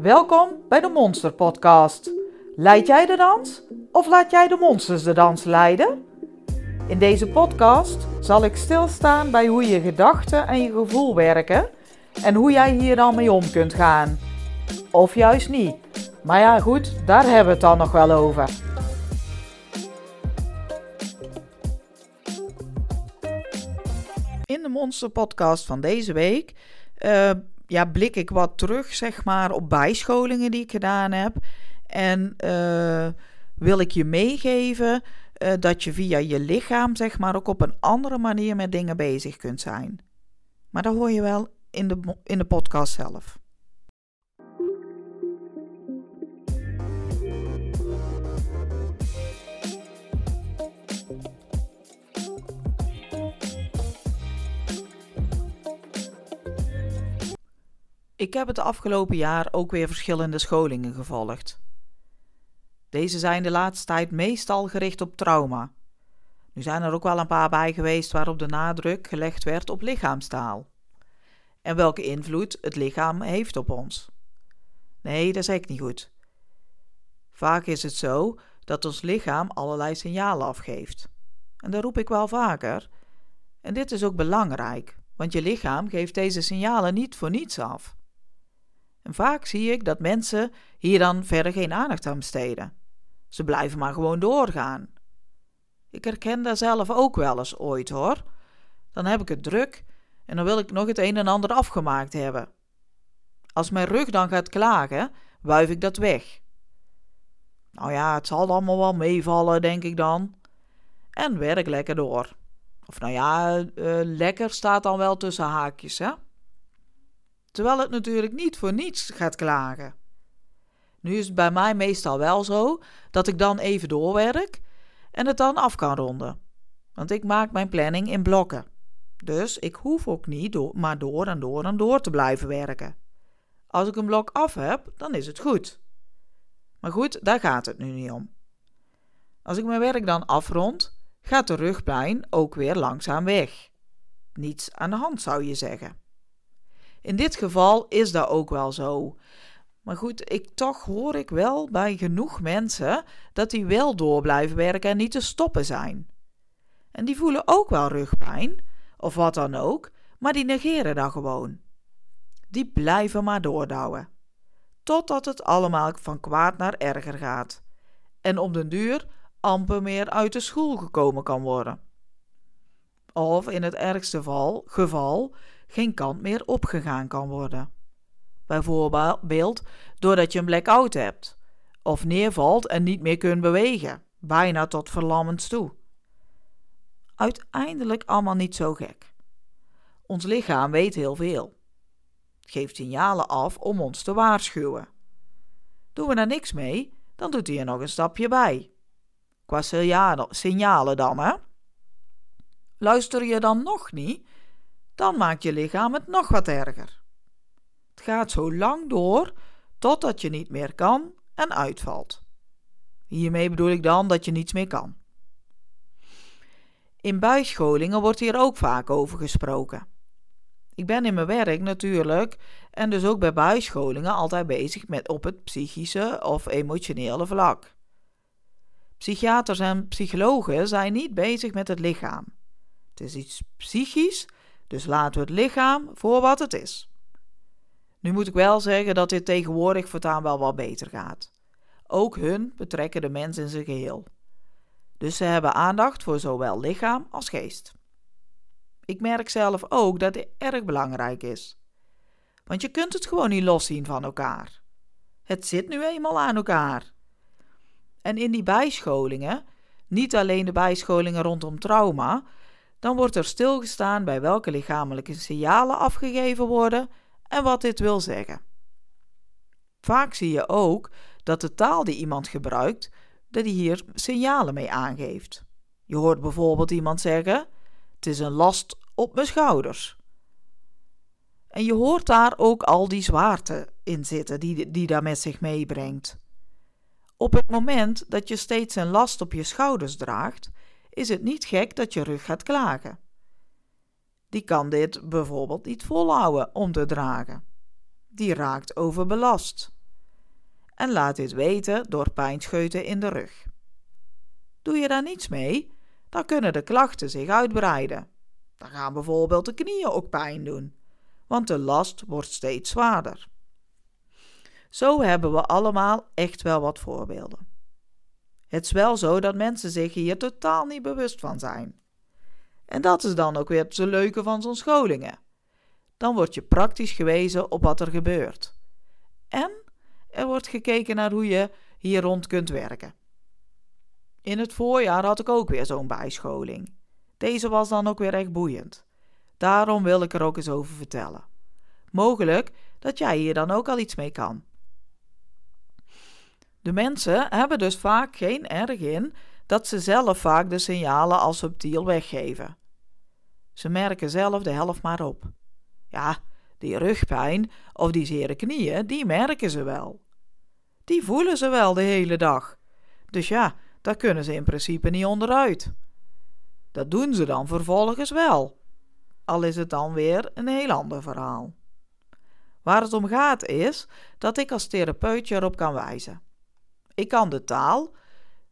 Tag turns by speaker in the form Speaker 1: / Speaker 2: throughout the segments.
Speaker 1: Welkom bij de Monster Podcast. Leid jij de dans of laat jij de monsters de dans leiden? In deze podcast zal ik stilstaan bij hoe je gedachten en je gevoel werken en hoe jij hier dan mee om kunt gaan. Of juist niet. Maar ja, goed, daar hebben we het dan nog wel over. In de Monster Podcast van deze week uh, ja, blik ik wat terug, zeg maar, op bijscholingen die ik gedaan heb. En uh, wil ik je meegeven uh, dat je via je lichaam, zeg maar, ook op een andere manier met dingen bezig kunt zijn. Maar dat hoor je wel in de, in de podcast zelf. Ik heb het afgelopen jaar ook weer verschillende scholingen gevolgd. Deze zijn de laatste tijd meestal gericht op trauma. Nu zijn er ook wel een paar bij geweest waarop de nadruk gelegd werd op lichaamstaal. En welke invloed het lichaam heeft op ons. Nee, dat zeg ik niet goed. Vaak is het zo dat ons lichaam allerlei signalen afgeeft. En dat roep ik wel vaker. En dit is ook belangrijk, want je lichaam geeft deze signalen niet voor niets af. En vaak zie ik dat mensen hier dan verder geen aandacht aan besteden. Ze blijven maar gewoon doorgaan. Ik herken daar zelf ook wel eens ooit hoor. Dan heb ik het druk en dan wil ik nog het een en ander afgemaakt hebben. Als mijn rug dan gaat klagen, wuif ik dat weg. Nou ja, het zal allemaal wel meevallen, denk ik dan. En werk lekker door. Of nou ja, uh, lekker staat dan wel tussen haakjes, hè? Terwijl het natuurlijk niet voor niets gaat klagen. Nu is het bij mij meestal wel zo dat ik dan even doorwerk en het dan af kan ronden. Want ik maak mijn planning in blokken. Dus ik hoef ook niet door, maar door en door en door te blijven werken. Als ik een blok af heb, dan is het goed. Maar goed, daar gaat het nu niet om. Als ik mijn werk dan afrond, gaat de rugpijn ook weer langzaam weg. Niets aan de hand zou je zeggen. In dit geval is dat ook wel zo. Maar goed, ik, toch hoor ik wel bij genoeg mensen dat die wel door blijven werken en niet te stoppen zijn. En die voelen ook wel rugpijn, of wat dan ook, maar die negeren dat gewoon. Die blijven maar doordouwen. Totdat het allemaal van kwaad naar erger gaat. En op den duur amper meer uit de school gekomen kan worden. Of in het ergste geval geen kant meer opgegaan kan worden. Bijvoorbeeld doordat je een blackout hebt, of neervalt en niet meer kunt bewegen, bijna tot verlammend toe. Uiteindelijk allemaal niet zo gek. Ons lichaam weet heel veel. Geeft signalen af om ons te waarschuwen. Doen we daar niks mee, dan doet hij er nog een stapje bij. Qua signalen dan, hè? Luister je dan nog niet, dan maakt je lichaam het nog wat erger. Het gaat zo lang door totdat je niet meer kan en uitvalt. Hiermee bedoel ik dan dat je niets meer kan. In bijscholingen wordt hier ook vaak over gesproken. Ik ben in mijn werk natuurlijk en dus ook bij bijscholingen altijd bezig met op het psychische of emotionele vlak. Psychiaters en psychologen zijn niet bezig met het lichaam. Het is iets psychisch dus laten we het lichaam voor wat het is. Nu moet ik wel zeggen dat dit tegenwoordig voortaan wel wat beter gaat. Ook hun betrekken de mens in zijn geheel. Dus ze hebben aandacht voor zowel lichaam als geest. Ik merk zelf ook dat dit erg belangrijk is. Want je kunt het gewoon niet loszien van elkaar. Het zit nu eenmaal aan elkaar. En in die bijscholingen, niet alleen de bijscholingen rondom trauma, dan wordt er stilgestaan bij welke lichamelijke signalen afgegeven worden en wat dit wil zeggen. Vaak zie je ook dat de taal die iemand gebruikt, dat hij hier signalen mee aangeeft. Je hoort bijvoorbeeld iemand zeggen: Het is een last op mijn schouders. En je hoort daar ook al die zwaarte in zitten die, die daar met zich meebrengt. Op het moment dat je steeds een last op je schouders draagt, is het niet gek dat je rug gaat klagen. Die kan dit bijvoorbeeld niet volhouden om te dragen. Die raakt overbelast. en laat dit weten door pijnscheuten in de rug. Doe je daar niets mee, dan kunnen de klachten zich uitbreiden. Dan gaan bijvoorbeeld de knieën ook pijn doen, want de last wordt steeds zwaarder. Zo hebben we allemaal echt wel wat voorbeelden. Het is wel zo dat mensen zich hier totaal niet bewust van zijn. En dat is dan ook weer het leuke van zo'n scholingen. Dan word je praktisch gewezen op wat er gebeurt. En er wordt gekeken naar hoe je hier rond kunt werken. In het voorjaar had ik ook weer zo'n bijscholing. Deze was dan ook weer echt boeiend. Daarom wil ik er ook eens over vertellen. Mogelijk dat jij hier dan ook al iets mee kan. De mensen hebben dus vaak geen erg in dat ze zelf vaak de signalen als subtiel weggeven. Ze merken zelf de helft maar op. Ja, die rugpijn of die zere knieën, die merken ze wel. Die voelen ze wel de hele dag. Dus ja, daar kunnen ze in principe niet onderuit. Dat doen ze dan vervolgens wel. Al is het dan weer een heel ander verhaal. Waar het om gaat is dat ik als therapeut je erop kan wijzen. Ik kan de taal,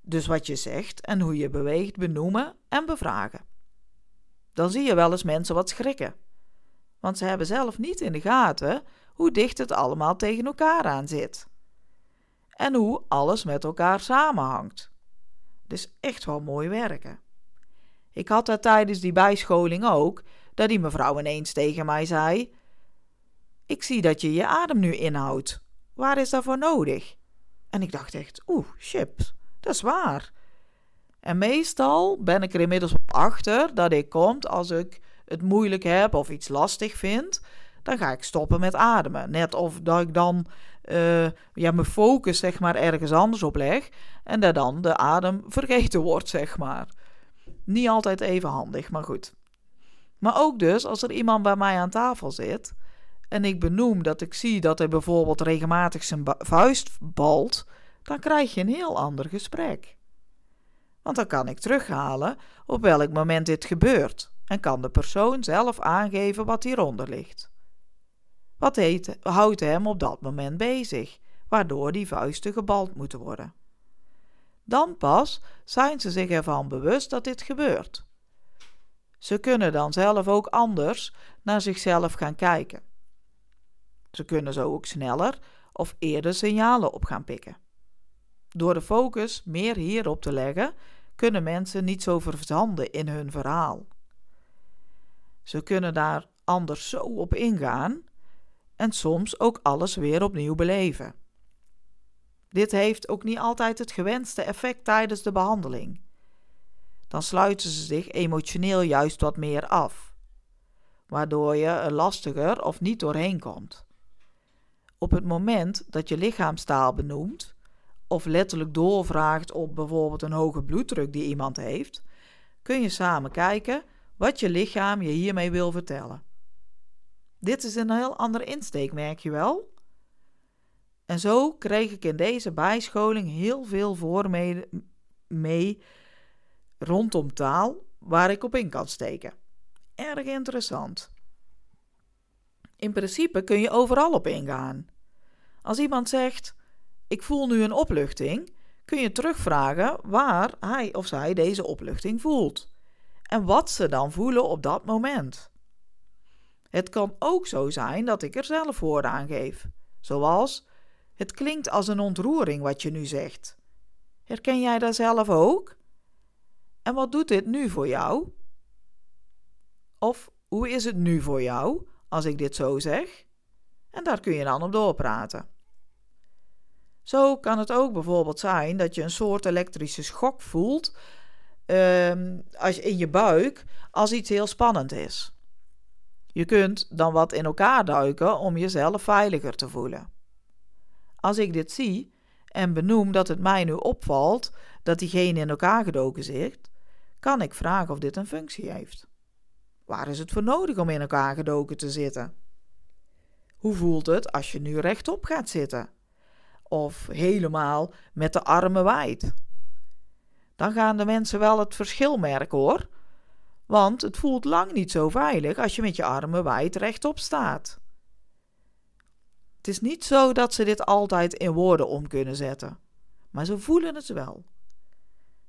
Speaker 1: dus wat je zegt en hoe je beweegt, benoemen en bevragen. Dan zie je wel eens mensen wat schrikken. Want ze hebben zelf niet in de gaten hoe dicht het allemaal tegen elkaar aan zit. En hoe alles met elkaar samenhangt. Dus echt wel mooi werken. Ik had dat tijdens die bijscholing ook, dat die mevrouw ineens tegen mij zei: Ik zie dat je je adem nu inhoudt. Waar is dat voor nodig? En ik dacht echt, oeh, chips, dat is waar. En meestal ben ik er inmiddels achter dat ik komt als ik het moeilijk heb of iets lastig vind, dan ga ik stoppen met ademen. Net of dat ik dan uh, ja, mijn focus zeg maar ergens anders op leg en dat dan de adem vergeten wordt, zeg maar. Niet altijd even handig, maar goed. Maar ook dus als er iemand bij mij aan tafel zit en ik benoem dat ik zie dat hij bijvoorbeeld regelmatig zijn vuist balt, dan krijg je een heel ander gesprek. Want dan kan ik terughalen op welk moment dit gebeurt en kan de persoon zelf aangeven wat hieronder ligt. Wat houdt hem op dat moment bezig, waardoor die vuisten gebald moeten worden. Dan pas zijn ze zich ervan bewust dat dit gebeurt. Ze kunnen dan zelf ook anders naar zichzelf gaan kijken. Ze kunnen zo ook sneller of eerder signalen op gaan pikken. Door de focus meer hierop te leggen, kunnen mensen niet zo verzanden in hun verhaal. Ze kunnen daar anders zo op ingaan en soms ook alles weer opnieuw beleven. Dit heeft ook niet altijd het gewenste effect tijdens de behandeling. Dan sluiten ze zich emotioneel juist wat meer af, waardoor je er lastiger of niet doorheen komt. Op het moment dat je lichaamstaal benoemt, of letterlijk doorvraagt op bijvoorbeeld een hoge bloeddruk die iemand heeft, kun je samen kijken wat je lichaam je hiermee wil vertellen. Dit is een heel andere insteek, merk je wel? En zo kreeg ik in deze bijscholing heel veel voor mee, mee rondom taal waar ik op in kan steken. Erg interessant. In principe kun je overal op ingaan. Als iemand zegt: Ik voel nu een opluchting, kun je terugvragen waar hij of zij deze opluchting voelt en wat ze dan voelen op dat moment. Het kan ook zo zijn dat ik er zelf woorden aan geef, zoals: Het klinkt als een ontroering wat je nu zegt. Herken jij dat zelf ook? En wat doet dit nu voor jou? Of hoe is het nu voor jou als ik dit zo zeg? En daar kun je dan op doorpraten. Zo kan het ook bijvoorbeeld zijn dat je een soort elektrische schok voelt uh, als in je buik als iets heel spannend is. Je kunt dan wat in elkaar duiken om jezelf veiliger te voelen. Als ik dit zie en benoem dat het mij nu opvalt dat diegene in elkaar gedoken zit, kan ik vragen of dit een functie heeft. Waar is het voor nodig om in elkaar gedoken te zitten? Hoe voelt het als je nu rechtop gaat zitten? Of helemaal met de armen wijd? Dan gaan de mensen wel het verschil merken hoor. Want het voelt lang niet zo veilig als je met je armen wijd rechtop staat. Het is niet zo dat ze dit altijd in woorden om kunnen zetten, maar ze voelen het wel.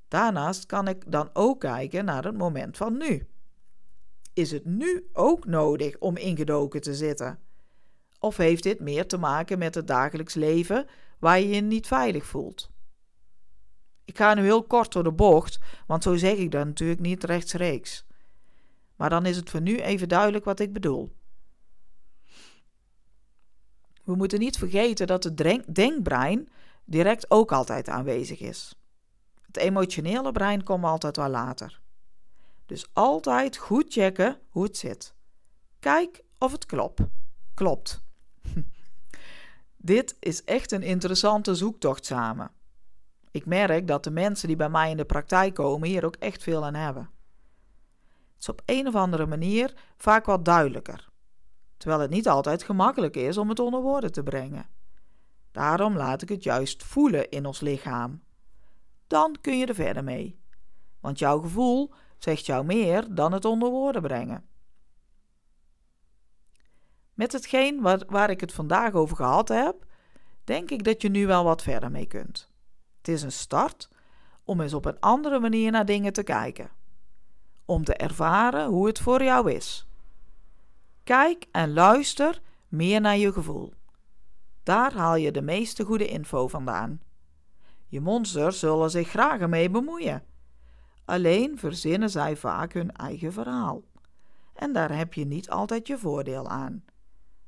Speaker 1: Daarnaast kan ik dan ook kijken naar het moment van nu. Is het nu ook nodig om ingedoken te zitten? Of heeft dit meer te maken met het dagelijks leven waar je je niet veilig voelt? Ik ga nu heel kort door de bocht, want zo zeg ik dat natuurlijk niet rechts-reeks. Maar dan is het voor nu even duidelijk wat ik bedoel. We moeten niet vergeten dat het denkbrein direct ook altijd aanwezig is. Het emotionele brein komt altijd wel later. Dus altijd goed checken hoe het zit. Kijk of het klopt. Klopt. Dit is echt een interessante zoektocht samen. Ik merk dat de mensen die bij mij in de praktijk komen hier ook echt veel aan hebben. Het is op een of andere manier vaak wat duidelijker, terwijl het niet altijd gemakkelijk is om het onder woorden te brengen. Daarom laat ik het juist voelen in ons lichaam. Dan kun je er verder mee, want jouw gevoel zegt jou meer dan het onder woorden brengen. Met hetgeen waar, waar ik het vandaag over gehad heb, denk ik dat je nu wel wat verder mee kunt. Het is een start om eens op een andere manier naar dingen te kijken. Om te ervaren hoe het voor jou is. Kijk en luister meer naar je gevoel. Daar haal je de meeste goede info vandaan. Je monsters zullen zich graag ermee bemoeien. Alleen verzinnen zij vaak hun eigen verhaal. En daar heb je niet altijd je voordeel aan.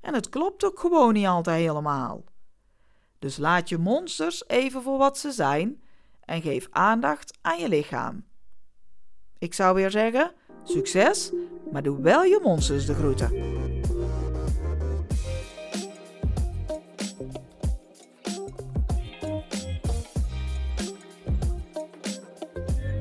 Speaker 1: En het klopt ook gewoon niet altijd helemaal. Dus laat je monsters even voor wat ze zijn en geef aandacht aan je lichaam. Ik zou weer zeggen: succes, maar doe wel je monsters de groeten.